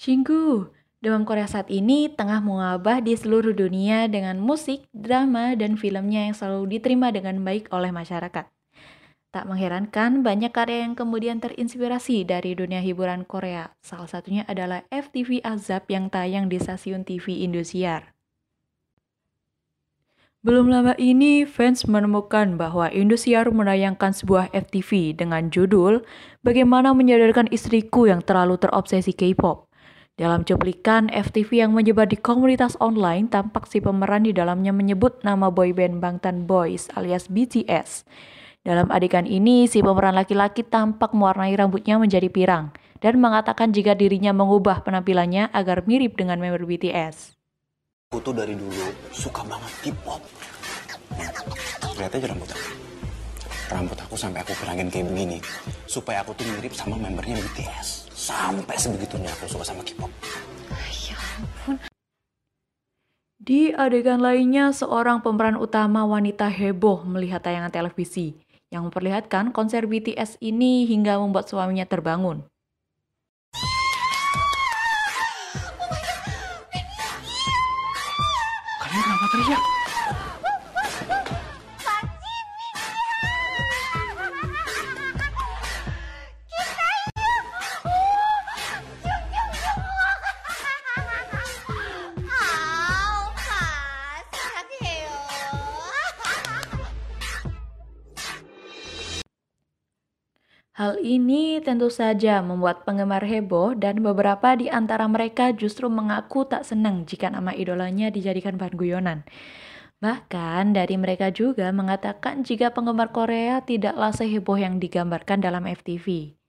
Shinggu, demam Korea saat ini tengah mengabah di seluruh dunia dengan musik, drama, dan filmnya yang selalu diterima dengan baik oleh masyarakat. Tak mengherankan, banyak karya yang kemudian terinspirasi dari dunia hiburan Korea. Salah satunya adalah FTV Azab yang tayang di stasiun TV Indosiar. Belum lama ini, fans menemukan bahwa Indosiar menayangkan sebuah FTV dengan judul Bagaimana Menyadarkan Istriku yang Terlalu Terobsesi K-pop. Dalam cuplikan FTV yang menyebar di komunitas online, tampak si pemeran di dalamnya menyebut nama boyband Bangtan Boys alias BTS. Dalam adegan ini, si pemeran laki-laki tampak mewarnai rambutnya menjadi pirang dan mengatakan jika dirinya mengubah penampilannya agar mirip dengan member BTS. Aku tuh dari dulu suka banget K-pop. Lihat aja. Rambut aku sampai aku pirangin kayak begini. Supaya aku tuh mirip sama membernya BTS. Sampai sebegitunya aku suka sama K-pop. Ya ampun. Di adegan lainnya, seorang pemeran utama wanita heboh melihat tayangan televisi yang memperlihatkan konser BTS ini hingga membuat suaminya terbangun. Kalian kenapa teriak? Hal ini tentu saja membuat penggemar heboh dan beberapa di antara mereka justru mengaku tak senang jika nama idolanya dijadikan bahan guyonan. Bahkan dari mereka juga mengatakan jika penggemar Korea tidaklah seheboh yang digambarkan dalam FTV.